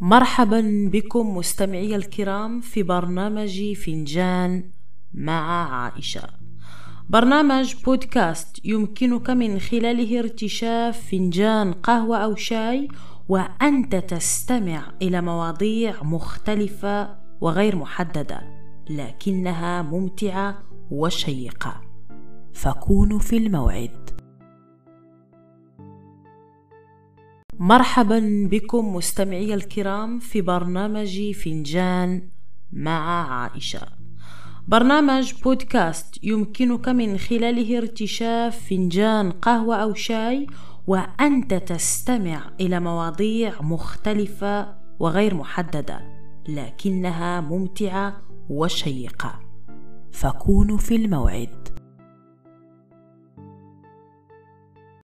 مرحبا بكم مستمعي الكرام في برنامج فنجان مع عائشة. برنامج بودكاست يمكنك من خلاله ارتشاف فنجان قهوة أو شاي وأنت تستمع إلى مواضيع مختلفة وغير محددة لكنها ممتعة وشيقة. فكونوا في الموعد. مرحبا بكم مستمعي الكرام في برنامج فنجان مع عائشة. برنامج بودكاست يمكنك من خلاله ارتشاف فنجان قهوة أو شاي وأنت تستمع إلى مواضيع مختلفة وغير محددة لكنها ممتعة وشيقة. فكونوا في الموعد.